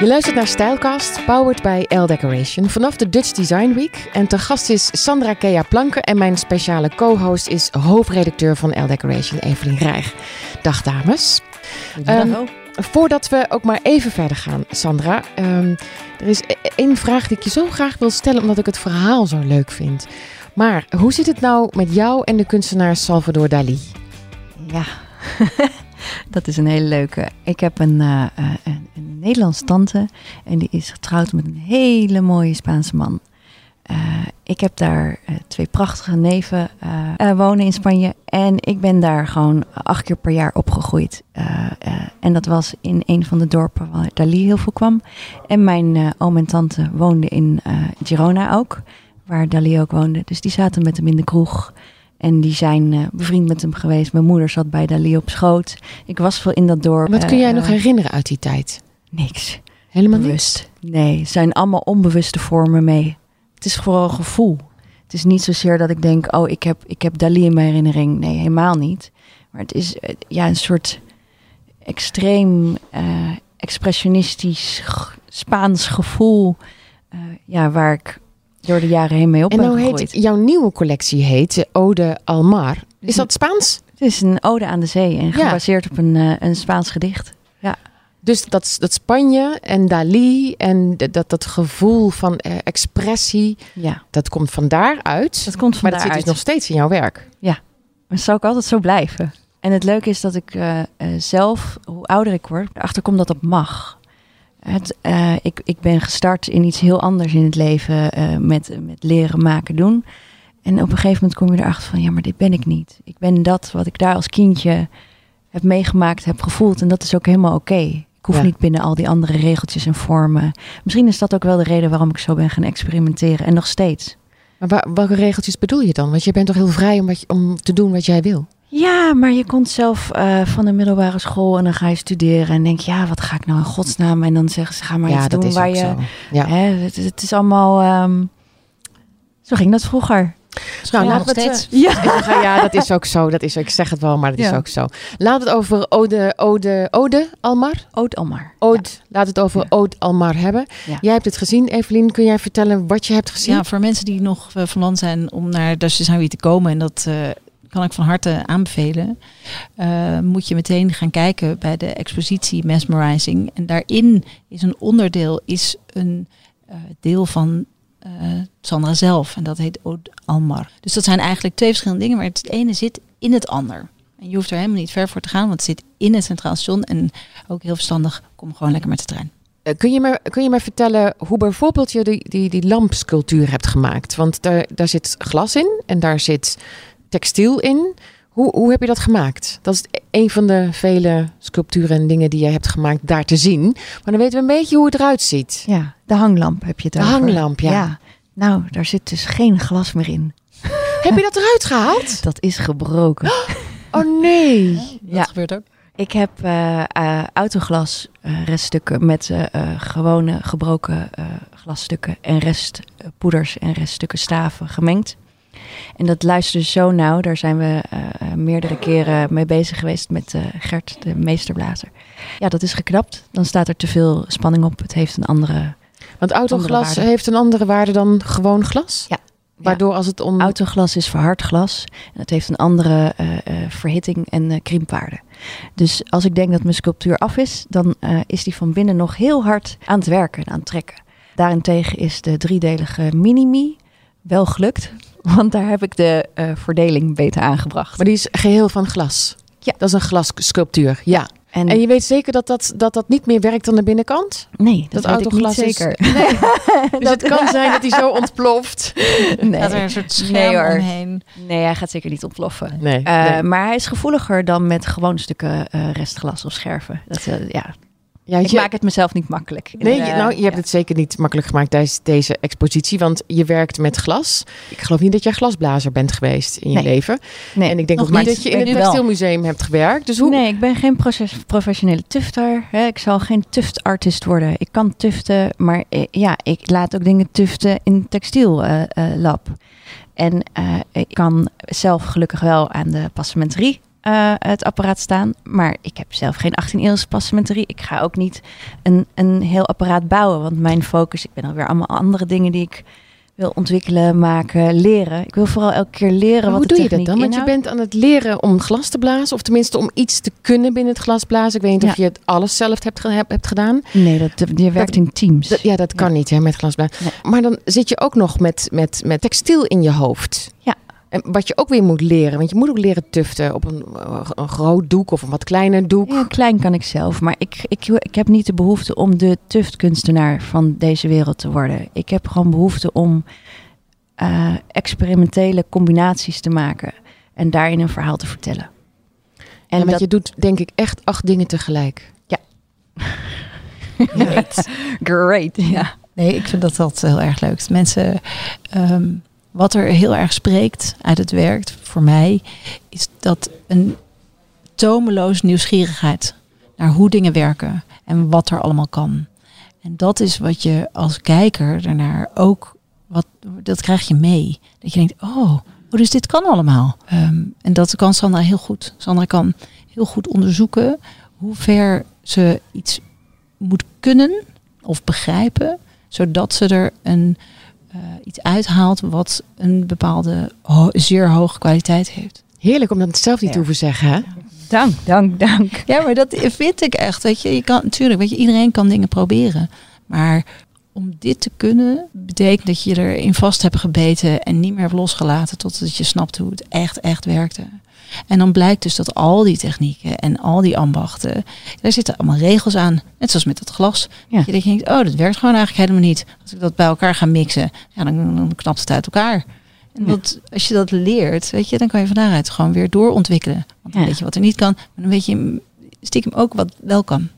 Je luistert naar Stijlcast, powered by L Decoration, vanaf de Dutch Design Week. En te gast is Sandra Kea Planken en mijn speciale co-host is hoofdredacteur van L Decoration, Evelien Rijg. Dag dames. Um, voordat we ook maar even verder gaan, Sandra. Um, er is e- één vraag die ik je zo graag wil stellen, omdat ik het verhaal zo leuk vind. Maar hoe zit het nou met jou en de kunstenaar Salvador Dali? Ja, dat is een hele leuke. Ik heb een, uh, een, een Nederlandse tante en die is getrouwd met een hele mooie Spaanse man. Uh, ik heb daar twee prachtige neven wonen in Spanje. En ik ben daar gewoon acht keer per jaar opgegroeid. en dat was in een van de dorpen waar Dali heel veel kwam. En mijn oom en tante woonden in Girona ook, waar Dali ook woonde. Dus die zaten met hem in de kroeg. En die zijn bevriend met hem geweest. Mijn moeder zat bij Dali op schoot. Ik was veel in dat dorp. Wat kun jij nog herinneren uit die tijd? Niks. Helemaal Bewust. niks? Nee, het zijn allemaal onbewuste vormen mee. Het is vooral gevoel. Het is niet zozeer dat ik denk, oh, ik heb, ik heb Dali in mijn herinnering. Nee, helemaal niet. Maar het is ja, een soort extreem uh, expressionistisch Spaans gevoel. Uh, ja, waar ik door de jaren heen mee op en nou heet jouw nieuwe collectie heet Ode Almar. Is dat Spaans? Het is een ode aan de zee en gebaseerd ja. op een, uh, een Spaans gedicht. Ja. Dus dat, dat Spanje en Dali en dat, dat gevoel van uh, expressie, ja. dat komt van daaruit. Dat komt van maar dat zit dus nog steeds in jouw werk. Ja, dat zou ik altijd zo blijven. En het leuke is dat ik uh, uh, zelf, hoe ouder ik word, erachter kom dat dat mag. Het, ik, ik ben gestart in iets heel anders in het leven met, met leren, maken, doen. En op een gegeven moment kom je erachter van, ja, maar dit ben ik niet. Ik ben dat wat ik daar als kindje heb meegemaakt, heb gevoeld. En dat is ook helemaal oké. Okay. Ik hoef ja. niet binnen al die andere regeltjes en vormen. Misschien is dat ook wel de reden waarom ik zo ben gaan experimenteren. En nog steeds. Maar welke regeltjes bedoel je dan? Want je bent toch heel vrij om, wat om te doen wat jij wil? Ja, maar je komt zelf uh, van de middelbare school en dan ga je studeren en denk ja, wat ga ik nou in godsnaam? En dan zeggen ze, ga maar ja, iets dat doen is waar ook je... Zo. Ja. Hè, het, het, is allemaal... Um, zo ging dat vroeger. Nou, ja, laten nog we het, steeds. uh, ja. ja, dat is ook zo. Dat is, ik zeg het wel, maar dat is ook zo. Laat het over Ode, Ode, Ode Almar. Oud Almar. Ode, Laat het over Ja. Ode Almar hebben. Ja. Jij hebt het gezien, Evelien. Kun jij vertellen wat je hebt gezien? Ja, voor mensen die nog eh, van land zijn om naar Design Week te komen. En dat eh, kan ik van harte aanbevelen. eh, moet je meteen gaan kijken bij de expositie Mesmerizing. En daarin is een onderdeel, is een eh, deel van eh, Sandra zelf. En dat heet Ode Almar. Dus dat zijn eigenlijk twee verschillende dingen. Maar het ene zit in het ander. En je hoeft er helemaal niet ver voor te gaan. Want het zit in het Centraal Station. En ook heel verstandig, kom gewoon lekker met de trein. Kun je, me, kun je me vertellen hoe bijvoorbeeld je die, die, die lampsculptuur hebt gemaakt? Want daar, daar zit glas in en daar zit textiel in. Hoe, hoe heb je dat gemaakt? Dat is een van de vele sculpturen en dingen die je hebt gemaakt daar te zien. Maar dan weten we een beetje hoe het eruit ziet. Ja, de hanglamp heb je het De over. hanglamp, ja. Nou, daar zit dus geen glas meer in. Heb je dat eruit gehaald? Dat is gebroken. Oh nee. Ja. Dat gebeurt ook. Ik heb eh, eh, autoglas eh, reststukken met eh, eh, gewone gebroken eh, glasstukken en restpoeders en reststukken staven gemengd. En dat luisterde zo nauw. Daar zijn we eh, eh, meerdere keren mee bezig geweest met eh, Gert, de meesterblazer. Ja, dat is geknapt. Dan staat er te veel spanning op. Het heeft een andere... Want autoglas Andere heeft een andere waarde dan gewoon glas? Ja. Waardoor als het om... Autoglas is verhard glas. En het heeft een andere verhitting en kriempwaarde. Dus als ik denk dat mijn sculptuur af is, dan is die van binnen nog heel hard aan het werken en aan het trekken. Daarentegen is de driedelige Minimi wel gelukt. Want daar heb ik de eh, verdeling beter aangebracht. Maar die is geheel van glas. Ja. Dat is een glassculptuur, ja. En, En je weet zeker dat dat, dat dat niet meer werkt aan de binnenkant? nee, dat, dat weet ik niet autoglas is- zeker. Dus het kan zijn dat hij zo ontploft. nee. Gaat er een soort scherm Nee, omheen. nee, hij gaat zeker niet ontploffen. Nee, Eh, nee. Maar hij is gevoeliger dan met gewoon stukken eh, restglas of scherven. Dat, eh, ja, Ja, ik je- maak het mezelf niet makkelijk. Nee, Eh, je- nou, je hebt ja. het zeker niet makkelijk gemaakt tijdens deze expositie, want je werkt met glas. Ik geloof niet dat jij glasblazer bent geweest in je leven. Nee. En ik denk Nog ook niet dat je in het textielmuseum hebt gewerkt. Dus hoe? Nee, ik ben geen proces- professionele tufter. Hè. Ik zal geen tuftartist worden. Ik kan tuften, maar eh, ja, ik laat ook dingen tuften in textiellab. en eh, ik kan zelf gelukkig wel aan de passementerie eh, het apparaat staan. Maar ik heb zelf geen 18 eeuwse passementerie. Ik ga ook niet een, een heel apparaat bouwen. Want mijn focus, ik ben alweer allemaal andere dingen die ik wil ontwikkelen, maken, leren. Ik wil vooral elke keer leren Maar wat hoe de doe je dat dan? Want je bent aan het leren om glas te blazen. Of tenminste om iets te kunnen binnen het glas blazen. Ik weet niet of je het alles zelf hebt, hebt, hebt gedaan. Nee, dat, je werkt in teams. Dat- ja, dat kan niet hè, met glasblazen. Nee. Maar dan zit je ook nog met, met, met textiel in je hoofd. Ja. En wat je ook weer moet leren. Want je moet ook leren tuften op een, een groot doek of een wat kleiner doek. Ja, klein kan ik zelf, maar ik, ik, ik heb niet de behoefte om de tuftkunstenaar van deze wereld te worden. Ik heb gewoon behoefte om eh, experimentele combinaties te maken en daarin een verhaal te vertellen. En dat, je doet denk ik echt acht dingen tegelijk. Great. great, ja. Nee, ik vind dat dat heel erg leuk. Mensen, ehm, wat er heel erg spreekt uit het werk voor mij, is dat een tomeloze nieuwsgierigheid naar hoe dingen werken en wat er allemaal kan. En dat is wat je als kijker daarnaar ook, wat, dat krijg je mee. Dat je denkt, oh, oh dus dit kan allemaal. Ehm, en dat kan Sandra heel goed. Sandra kan heel goed onderzoeken hoe ver ze iets moet kunnen of begrijpen, zodat ze er een, eh, iets uithaalt wat een bepaalde ho- zeer hoge kwaliteit heeft. Heerlijk om dat zelf niet te Ja. hoeven zeggen. Hè? Dank, dank, dank. Ja, maar dat vind ik echt. Weet je, je kan natuurlijk, weet je, iedereen kan dingen proberen. Maar om dit te kunnen, betekent dat je erin vast hebt gebeten en niet meer hebt losgelaten totdat je snapt hoe het echt, echt werkte. En dan blijkt dus dat al die technieken en al die ambachten, daar zitten allemaal regels aan. Net zoals met dat glas. Ja. Dat je denkt, oh, dat werkt gewoon eigenlijk helemaal niet. Als ik dat bij elkaar ga mixen, ja, dan, dan knapt het uit elkaar. En dat, als je dat leert, weet je, dan kan je van daaruit gewoon weer doorontwikkelen. Want dan Ja. weet je wat er niet kan, maar dan weet je stiekem ook wat wel kan.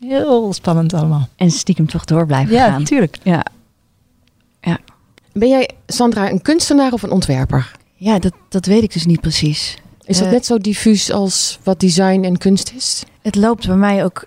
Heel spannend allemaal. En stiekem toch door blijven gaan. natuurlijk. Ja, Ben jij, Sandra, een kunstenaar of een ontwerper? ja dat, dat weet ik dus niet precies. Is dat Eh, net zo diffuus als wat design en kunst is? Het loopt bij mij ook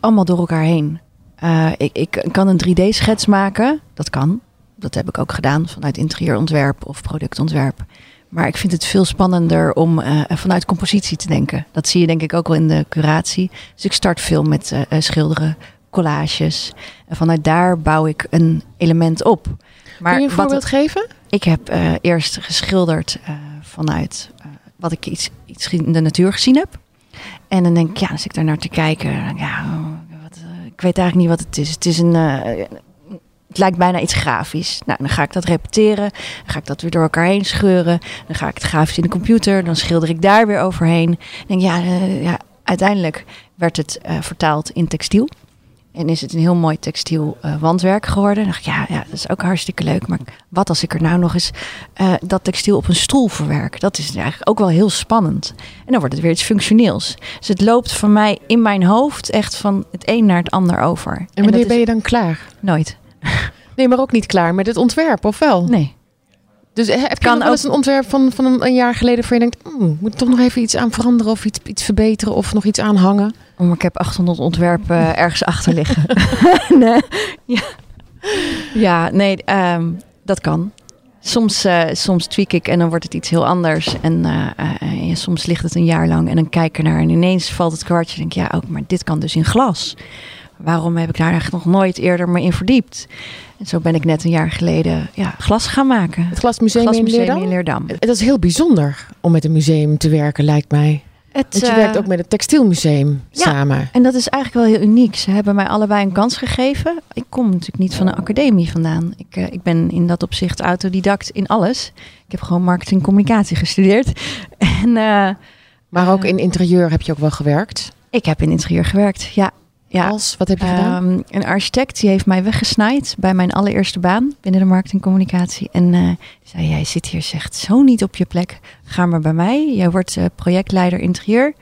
allemaal door elkaar heen. Eh, ik, ik kan een 3D-schets maken. Dat kan. Dat heb ik ook gedaan vanuit interieurontwerp of productontwerp. Maar ik vind het veel spannender om eh, vanuit compositie te denken. Dat zie je denk ik ook wel in de curatie. Dus ik start veel met eh, eh, schilderen, collages. En vanuit daar bouw ik een element op. Maar Kun je een wat- voorbeeld geven? ik heb eh, eerst geschilderd eh, vanuit eh, wat ik iets, iets in de natuur gezien heb. En dan denk ik, ja, zit ik daar naar te kijken. Ja, wat, eh, ik weet eigenlijk niet wat het is. Het is een. Het lijkt bijna iets grafisch. Nou, dan ga ik dat repeteren. Dan ga ik dat weer door elkaar heen scheuren. Dan ga ik het grafisch in de computer. Dan schilder ik daar weer overheen. Dan denk ik, ja, eh, ja, uiteindelijk werd het eh, vertaald in textiel. En is het een heel mooi textiel eh, wandwerk geworden. Dan dacht ik, ja, ja, dat is ook hartstikke leuk. Maar wat als ik er nou nog eens dat textiel op een stoel verwerk? Dat is eigenlijk ook wel heel spannend. En dan wordt het weer iets functioneels. Dus het loopt van mij in mijn hoofd echt van het een naar het ander over. En wanneer ben je dan klaar? Nooit. Nee, maar ook niet klaar met het ontwerp, of wel? Nee. Dus eh, heb je Kan wel eens ook- een ontwerp van, van een, een jaar geleden... waar je denkt, hmm, moet ik toch nog even iets aan veranderen... of iets, iets verbeteren of nog iets aanhangen? Oh, maar ik heb 800 ontwerpen ergens achter liggen. nee. Ja. ja, nee, ehm, dat kan. Soms, eh, soms tweak ik en dan wordt het iets heel anders. En eh, eh, soms ligt het een jaar lang en dan kijk ik ernaar en ineens valt het kwartje. En denk ik, ja, ook, maar dit kan dus in glas. Waarom heb ik daar eigenlijk nog nooit eerder me in verdiept? En zo ben ik net een jaar geleden ja, glas gaan maken. Het Glasmuseum, Glasmuseum in Leerdam? in Leerdam. Het is heel bijzonder om met een museum te werken, lijkt mij. Het, Want je eh, werkt ook met het Textielmuseum ja. samen. En dat is eigenlijk wel heel uniek. Ze hebben mij allebei een kans gegeven. Ik kom natuurlijk niet van een academie vandaan. Ik, eh, ik ben in dat opzicht autodidact in alles. Ik heb gewoon marketing en communicatie gestudeerd. En eh, Maar ook in interieur heb je ook wel gewerkt. ik heb in interieur gewerkt. Ja, ja. Als, wat heb je gedaan? Ehm, een architect die heeft mij weggesnaaid bij mijn allereerste baan binnen de marketing en communicatie. En eh, die zei, jij zit hier zegt zo niet op je plek. Ga maar bij mij. Jij wordt eh, projectleider interieur.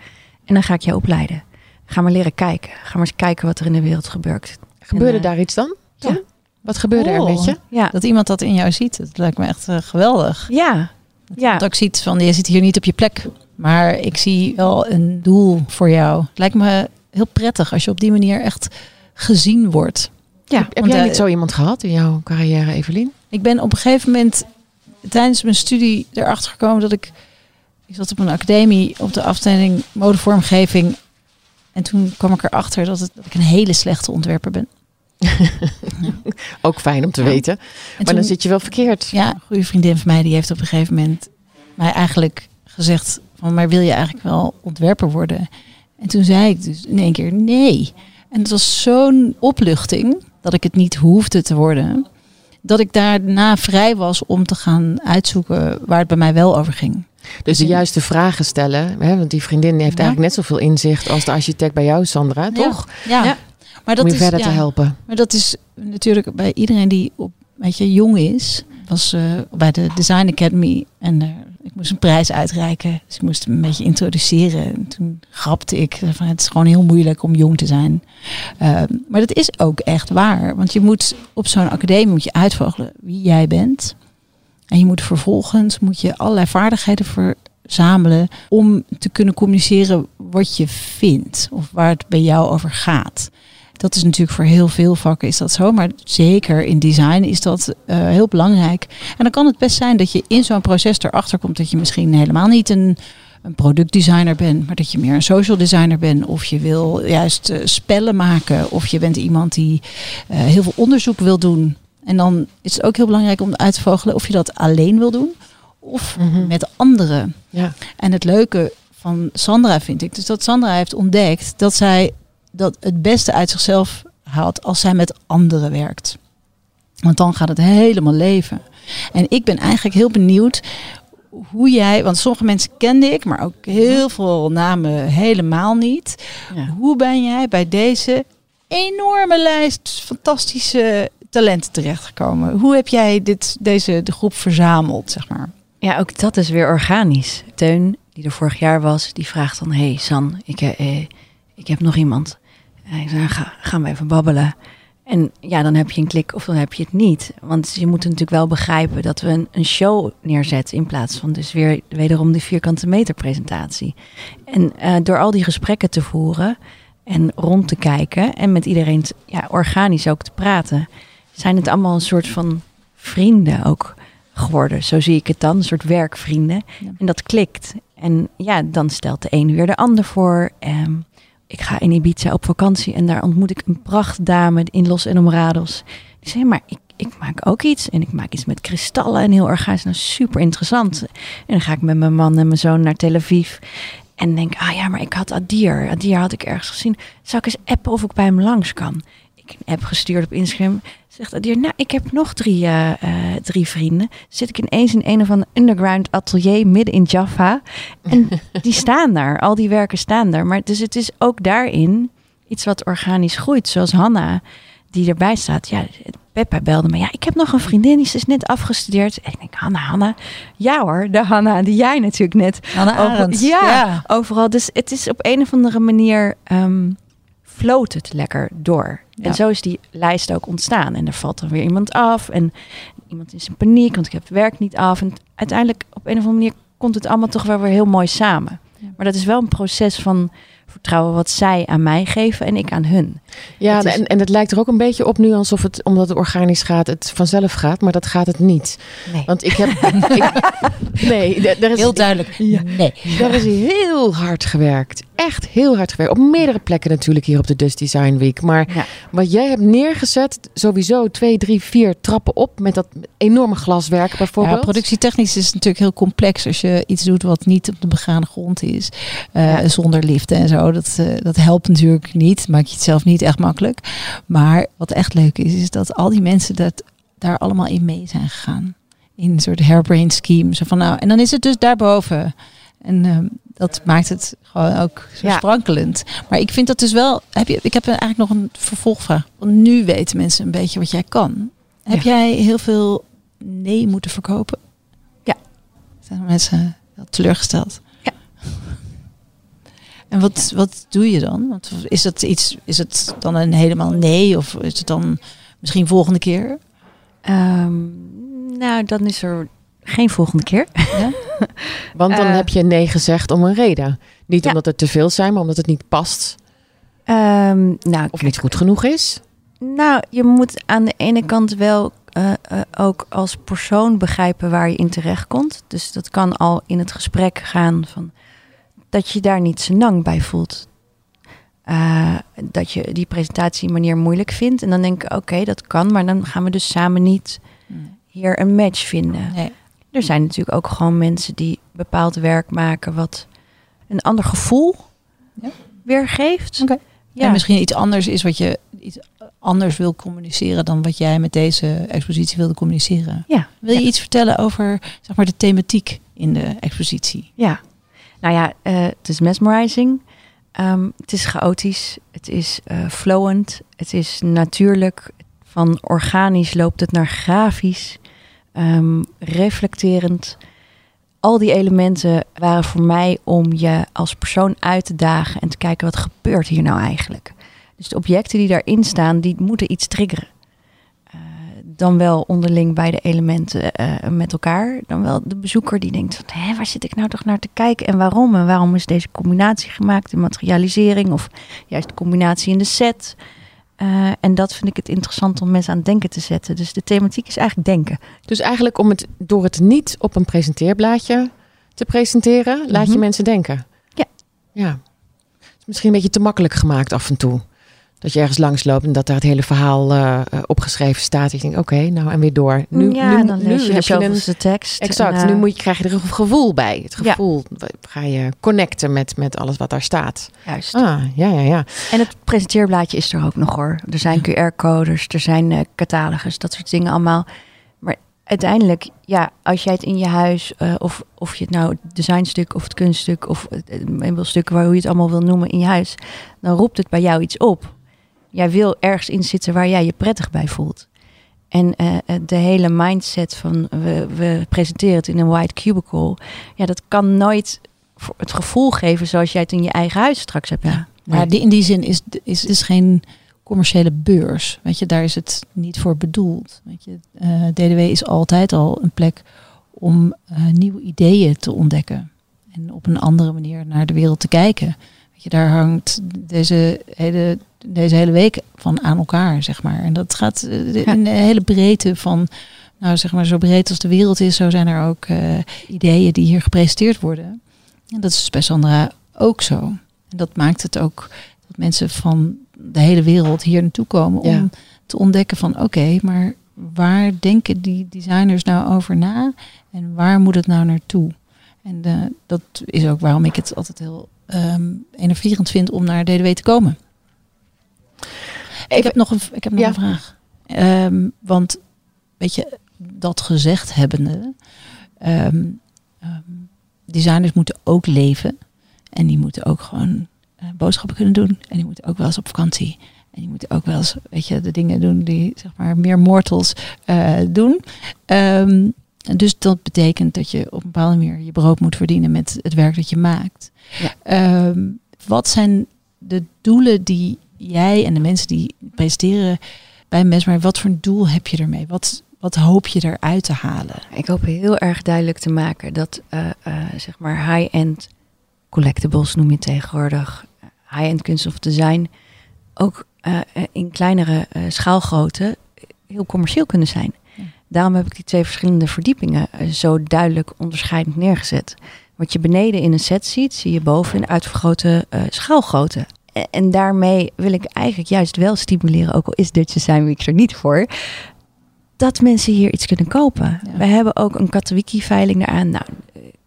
En dan ga ik jou opleiden. Ga maar leren kijken. Ga maar eens kijken wat er in de wereld gebeurt. Gebeurde eh, daar iets dan? ja. Wat gebeurde er Oh. met je? Ja, Dat iemand dat in jou ziet, dat lijkt me echt geweldig. ja, ja. Dat ik ziet van, je zit hier niet op je plek. Maar ik zie wel een doel voor jou. Het lijkt me heel prettig als je op die manier echt gezien wordt. ja. Heb Want, jij eh, niet zo iemand gehad in jouw carrière, Evelien? Ik ben op een gegeven moment tijdens mijn studie erachter gekomen dat ik Ik zat op een academie op de afdeling modevormgeving. En toen kwam ik erachter dat, het, dat ik een hele slechte ontwerper ben. Ook fijn om te weten. maar dan zit je wel verkeerd. Ja, een goede vriendin van mij die heeft op een gegeven moment mij eigenlijk gezegd van, maar wil je eigenlijk wel ontwerper worden? En toen zei ik dus in één keer nee. En het was zo'n opluchting dat ik het niet hoefde te worden. Dat ik daarna vrij was om te gaan uitzoeken waar het bij mij wel over ging. Dus de juiste vragen stellen. Hè? Want die vriendin heeft eigenlijk net zoveel inzicht als de architect bij jou, Sandra, toch? Ja. ja. Maar dat om je is, verder te helpen. Maar dat is natuurlijk bij iedereen die op, weet je, jong is. Was uh, bij de Design Academy en uh, ik moest een prijs uitreiken. Dus ik moest een beetje introduceren. En toen grapte ik van het is gewoon heel moeilijk om jong te zijn. Uh, maar dat is ook echt waar. Want je moet op zo'n academie moet je uitvogelen wie jij bent. En je moet vervolgens moet je allerlei vaardigheden verzamelen om te kunnen communiceren wat je vindt of waar het bij jou over gaat. Dat is natuurlijk voor heel veel vakken is dat zo, maar zeker in design is dat uh, heel belangrijk. En dan kan het best zijn dat je in zo'n proces erachter komt dat je misschien helemaal niet een, een productdesigner bent, maar dat je meer een social designer bent. Of je wil juist uh, spellen maken, of je bent iemand die uh, heel veel onderzoek wil doen. En dan is het ook heel belangrijk om uit te vogelen of je dat alleen wil doen of mm -hmm. met anderen. Ja. En het leuke van Sandra vind ik, dus dat Sandra heeft ontdekt dat zij dat het beste uit zichzelf haalt als zij met anderen werkt. Want dan gaat het helemaal leven. En ik ben eigenlijk heel benieuwd hoe jij, want sommige mensen kende ik, maar ook heel veel namen helemaal niet. Ja. Hoe ben jij bij deze enorme lijst fantastische talenten terechtgekomen? Hoe heb jij dit, deze de groep verzameld, zeg maar? Ja, ook dat is weer organisch. Teun, die er vorig jaar was, die vraagt dan: Hey San, ik, eh, ik heb nog iemand. Ga, gaan we even babbelen. En ja, dan heb je een klik of dan heb je het niet. Want je moet natuurlijk wel begrijpen dat we een, een show neerzetten in plaats van dus weer wederom die vierkante meter presentatie. En uh, door al die gesprekken te voeren en rond te kijken en met iedereen ja, organisch ook te praten, zijn het allemaal een soort van vrienden ook geworden. Zo zie ik het dan, een soort werkvrienden. En dat klikt. En ja, dan stelt de een weer de ander voor. Um, ik ga in Ibiza op vakantie en daar ontmoet ik een prachtdame in Los Enamorados. Die zei, maar ik, ik maak ook iets en ik maak iets met kristallen en heel organisch. Nou, super interessant. En dan ga ik met mijn man en mijn zoon naar Tel Aviv. En denk, ah ja, maar ik had Adir. Adir had ik ergens gezien. Zou ik eens appen of ik bij hem langs kan? Ik een app gestuurd op Instagram. Zegt Adir, nou, ik heb nog drie, uh, uh, drie vrienden. Zit ik ineens in een of ander underground atelier midden in Jaffa. En die staan daar. Al die werken staan daar. Maar dus het is ook daarin iets wat organisch groeit. Zoals Hanna, die erbij staat. Ja, Peppa belde me. Ja, ik heb nog een vriendin, die is net afgestudeerd. En ik denk, Hanna, Hanna. Ja hoor, de Hanna die jij natuurlijk net. Hanna over, ja, ja, overal. Dus het is op een of andere manier... Um, floot het lekker door. Ja. En zo is die lijst ook ontstaan. En er valt dan weer iemand af. En iemand is in paniek, want ik heb het werk niet af. En uiteindelijk op een of andere manier komt het allemaal toch wel weer heel mooi samen. Ja. Maar dat is wel een proces van vertrouwen wat zij aan mij geven en ik aan hun. Ja, is... en, en het lijkt er ook een beetje op nu alsof het, omdat het organisch gaat, het vanzelf gaat, maar dat gaat het niet. Nee. Want ik heb. ik, nee, daar is, heel duidelijk. Ja, nee. Daar is heel hard gewerkt. Echt heel hard gewerkt. Op meerdere plekken natuurlijk hier op de Dust Design Week. Maar ja. wat jij hebt neergezet, sowieso twee, drie, vier trappen op met dat enorme glaswerk bijvoorbeeld. Ja, productietechnisch is het natuurlijk heel complex als je iets doet wat niet op de begane grond is, uh, ja. zonder liften en zo. Dat, uh, dat helpt natuurlijk niet. Maak je het zelf niet echt makkelijk. Maar wat echt leuk is, is dat al die mensen dat daar allemaal in mee zijn gegaan. In een soort hairbrain scheme. Zo van nou, en dan is het dus daarboven. En uh, dat maakt het gewoon ook zo ja. sprankelend. Maar ik vind dat dus wel. Heb je, ik heb eigenlijk nog een vervolgvraag. Want nu weten mensen een beetje wat jij kan. Heb ja. jij heel veel nee moeten verkopen? Ja. Zijn mensen wel teleurgesteld? Ja. En wat, wat doe je dan? Want is dat iets, is het dan een helemaal nee? Of is het dan misschien volgende keer? Um, nou, dan is er geen volgende keer. Ja? Want dan uh, heb je nee gezegd om een reden. Niet ja. omdat er te veel zijn, maar omdat het niet past. Um, nou, of niet goed genoeg is. Nou, je moet aan de ene kant wel eh, eh, ook als persoon begrijpen waar je in terecht komt. Dus dat kan al in het gesprek gaan van dat je daar niet lang bij voelt. Uh, dat je die presentatiemanier moeilijk vindt. En dan denk ik, oké, dat kan, maar dan gaan we dus samen niet Hmm. hier een match vinden. Nee. Er zijn natuurlijk ook gewoon mensen die bepaald werk maken wat een ander gevoel Ja. weergeeft. Oké. Ja. En misschien iets anders is wat je iets anders wil communiceren dan wat jij met deze expositie wilde communiceren. ja. Wil je Ja. iets vertellen over zeg maar, de thematiek in de expositie? Ja, nou ja, eh, het is mesmerizing. Ehm, het is chaotisch. Het is eh, flowend. Het is natuurlijk. Van organisch loopt het naar grafisch. Ehm, reflecterend. Al die elementen waren voor mij om je als persoon uit te dagen en te kijken wat gebeurt hier nou eigenlijk. Dus de objecten die daarin staan, die moeten iets triggeren. Eh, dan wel onderling bij de elementen eh, met elkaar. Dan wel de bezoeker die denkt, van, waar zit ik nou toch naar te kijken en waarom? En waarom is deze combinatie gemaakt, de materialisering of juist de combinatie in de set? Eh, en dat vind ik het interessant om mensen aan het denken te zetten. Dus de thematiek is eigenlijk denken. Dus eigenlijk om het door het niet op een presenteerblaadje te presenteren, laat je Mhm. mensen denken. Ja. Ja. Het is misschien een beetje te makkelijk gemaakt af en toe. Dat je ergens langs loopt en dat daar het hele verhaal eh, eh, opgeschreven staat. Je denkt, oké, nou en weer door. Nu, ja, nu, dan nu lees je heb de je een tekst. Exact. En, eh, nu moet je, krijg je er een gevoel bij. Het Ja. gevoel ga je connecten met, met alles wat daar staat. Juist. Ah, ja, ja, ja. En het presenteerblaadje is er ook nog hoor. Er zijn QR-codes, er zijn eh, catalogus, dat soort dingen allemaal. Maar uiteindelijk, ja, als jij het in je huis, of, of je het nou het designstuk of het kunststuk of het het meubelstuk, waar hoe je het allemaal wil noemen, in je huis, dan roept het bij jou iets op. Jij wil ergens in zitten waar jij je prettig bij voelt. En eh, eh, de hele mindset van we, we presenteren het in een white cubicle, ja, dat kan nooit het gevoel geven zoals jij het in je eigen huis straks hebt. Ja. Maar die, in die zin is, is het is geen commerciële beurs. Weet je, daar is het niet voor bedoeld. Weet je, eh, DDW is altijd al een plek om eh, nieuwe ideeën te ontdekken. En op een andere manier naar de wereld te kijken. Weet je, daar hangt deze hele, deze hele week van aan elkaar, zeg maar. En dat gaat eh, in de hele breedte van, nou zeg maar, zo breed als de wereld is, zo zijn er ook eh, ideeën die hier gepresenteerd worden. En dat is bij Sandra ook zo. En dat maakt het ook dat mensen van de hele wereld hier naartoe komen Ja. om te ontdekken van oké, maar waar denken die designers nou over na en waar moet het nou naartoe? En eh, dat is ook waarom ik het altijd heel enerverend vind om naar DDW te komen. Ik heb nog een, ik heb nog Ja. een vraag. Ehm, want weet je, dat gezegd hebbende, ehm, ehm, designers moeten ook leven. En die moeten ook gewoon eh, boodschappen kunnen doen. En die moeten ook wel eens op vakantie. En die moeten ook wel eens, weet je, de dingen doen die zeg maar meer mortals eh, doen. Ehm, dus dat betekent dat je op een bepaalde manier je brood moet verdienen met het werk dat je maakt. Ja. Wat zijn de doelen die jij en de mensen die presenteren bij Mesmer, wat voor een doel heb je ermee? Wat, wat hoop je eruit te halen? Ik hoop heel erg duidelijk te maken dat eh, eh, zeg maar high-end collectibles noem je tegenwoordig, high-end kunst of design, ook eh, eh, in kleinere eh, schaalgrootte heel commercieel kunnen zijn. Ja. Daarom heb ik die twee verschillende verdiepingen eh, zo duidelijk onderscheidend neergezet. Wat je beneden in een set ziet, zie je boven in uitvergrote eh, schaalgrootte. En- daarmee wil ik eigenlijk juist wel stimuleren, ook al is Dutch Design Week er niet voor, dat mensen hier iets kunnen kopen. Ja. We hebben ook een Katowiki-veiling eraan. Nou,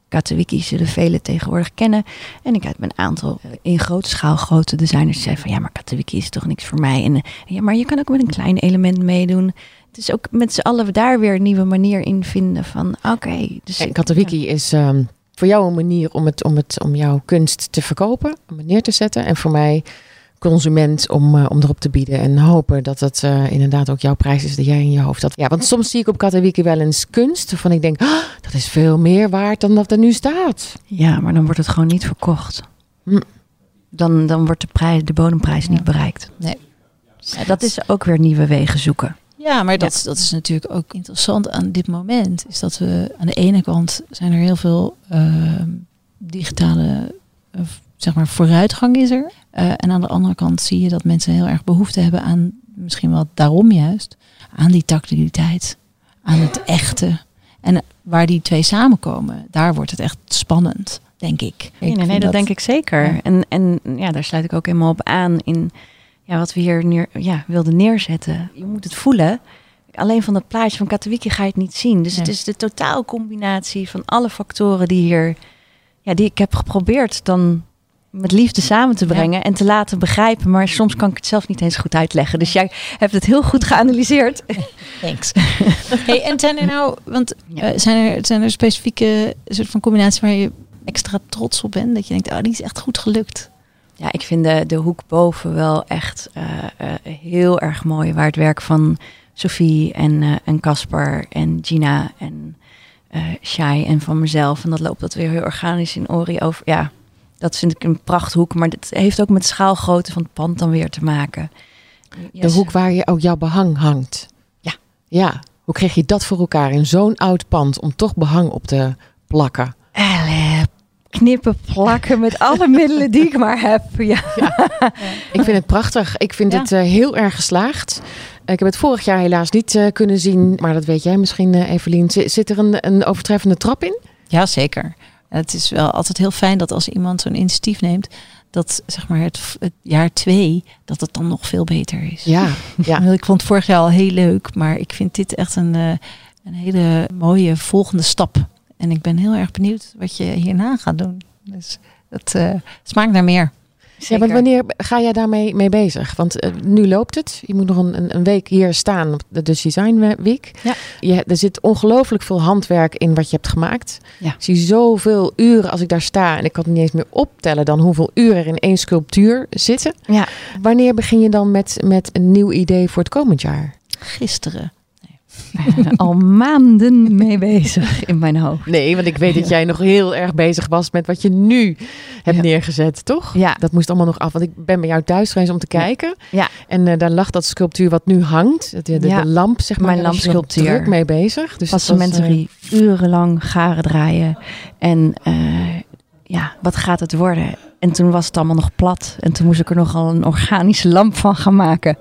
Katowiki zullen velen tegenwoordig kennen. En ik heb een aantal in grote schaal grote designers die zeiden van... ja, maar Katowiki is toch niks voor mij. En ja, maar je kan ook met een klein element meedoen. Dus ook met z'n allen daar weer een nieuwe manier in vinden van... oké, dus En Katowiki is ehm, voor jou een manier om, het, om, het, om jouw kunst te verkopen, om het neer te zetten. En voor mij consument om, eh, om erop te bieden. En hopen dat het eh, inderdaad ook jouw prijs is die jij in je hoofd had. Ja, want soms zie ik op Katowiki wel eens kunst waarvan ik denk, "Ah, dat is veel meer waard dan dat er nu staat. Ja, maar dan wordt het gewoon niet verkocht. Hm. Dan, dan wordt de, prijs, de bodemprijs Ja. niet bereikt. Nee. Ja, dat is ook weer nieuwe wegen zoeken. Ja, maar dat, dat is natuurlijk ook interessant aan dit moment. Is dat we aan de ene kant zijn er heel veel ehm, digitale eh, zeg maar vooruitgang is er. Eh, en aan de andere kant zie je dat mensen heel erg behoefte hebben aan misschien wel daarom juist, aan die tactiliteit, aan het echte. En waar die twee samenkomen, daar wordt het echt spannend, denk ik. Nee, nee, dat, denk ik zeker. Ja. En, en ja, daar sluit ik ook helemaal op aan in ja, wat we hier neer, ja, wilden neerzetten. Je moet het voelen. Alleen van dat plaatje van Katowiki ga je het niet zien. Dus het is de totaalcombinatie van alle factoren die hier, ja, die ik heb geprobeerd dan met liefde samen te brengen en te laten begrijpen. Maar soms kan ik het zelf niet eens goed uitleggen. Dus jij hebt het heel goed geanalyseerd. Thanks. hey, en zijn er nou, want Ja. eh, zijn, er, zijn er specifieke soort van combinaties waar je extra trots op bent? Dat je denkt, oh, die is echt goed gelukt. Ja, ik vind de, de hoek boven wel echt eh, eh, heel erg mooi. Waar het werk van Sophie en eh, en Casper en Gina en Shai en van mezelf. En dat loopt dat weer heel organisch in Ori over. Ja, dat vind ik een prachthoek. Maar dit heeft ook met de schaalgrootte van het pand dan weer te maken. De hoek waar je ook jouw behang hangt. Ja. Ja. Hoe kreeg je dat voor elkaar in zo'n oud pand om toch behang op te plakken? Knippen, plakken met alle middelen die ik maar heb. Ja. Ik vind het prachtig. Ik vind Ja. het eh, heel erg geslaagd. Ik heb het vorig jaar helaas niet eh, kunnen zien, maar dat weet jij misschien, eh, Evelien. Zit, zit er een, een overtreffende trap in? Ja, zeker. Het is wel altijd heel fijn dat als iemand zo'n initiatief neemt, dat zeg maar het, het jaar twee, dat het dan nog veel beter is. Ja, ja. Ik vond het vorig jaar al heel leuk, maar ik vind dit echt een, eh, een hele mooie volgende stap. En ik ben heel erg benieuwd wat je hierna gaat doen. Dus dat eh, smaakt naar meer. Ja, want wanneer ga jij daarmee mee bezig? Want eh, nu loopt het. Je moet nog een, een, een week hier staan op de Dutch Design Week. Ja. Je, er zit ongelooflijk veel handwerk in wat je hebt gemaakt. Ja. Ik zie zoveel uren als ik daar sta. En ik kan het niet eens meer optellen dan hoeveel uren er in één sculptuur zitten. Ja. Wanneer begin je dan met, met een nieuw idee voor het komend jaar? Gisteren. al maanden mee bezig in mijn hoofd. Nee, want ik weet dat jij nog heel erg bezig was met wat je nu hebt Ja. neergezet, toch? Ja. Dat moest allemaal nog af. Want ik ben bij jou thuis geweest om te kijken. Ja. En eh, daar lag dat sculptuur wat nu hangt. De, de, Ja. de lamp, zeg maar. Mijn lampsculptuur. druk mee bezig. Dus was, eh, Passementerie, urenlang garen draaien. En eh, ja, wat gaat het worden? En toen was het allemaal nog plat. En toen moest ik er nogal een organische lamp van gaan maken.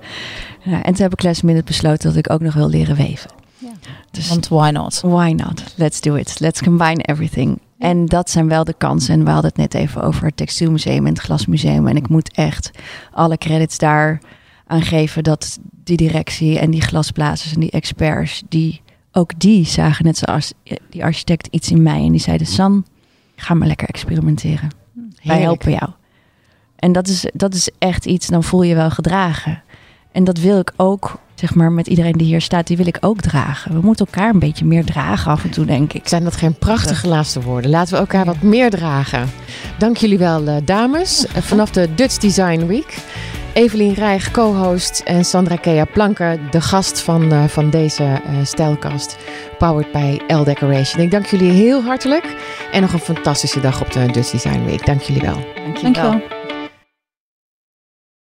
Ja, en toen heb ik last minute besloten dat ik ook nog wil leren weven. Ja. Dus Want why not? why not? Let's do it. Let's combine everything. En dat zijn wel de kansen. En we hadden het net even over het Textielmuseum en het Glasmuseum. En ik moet echt alle credits daar aan geven dat die directie en die glasblazers en die experts, die ook die zagen net zoals die architect iets in mij. En die zeiden, San, ga maar lekker experimenteren. Wij helpen jou. En dat is, dat is echt iets, dan voel je wel gedragen. En dat wil ik ook, zeg maar, met iedereen die hier staat, die wil ik ook dragen. We moeten elkaar een beetje meer dragen af en toe, denk ik. Zijn dat geen prachtige laatste woorden? Laten we elkaar wat meer dragen. Dank jullie wel, eh, dames. Eh, Vanaf de Dutch Design Week. Evelien Rijg, co-host. En Sandra Kea Planker, de gast van, eh, van deze eh, stijlkast. Powered by L Decoration. Ik dank jullie heel hartelijk. En nog een fantastische dag op de Dutch Design Week. Dank jullie wel. Dank je wel. Dankjewel.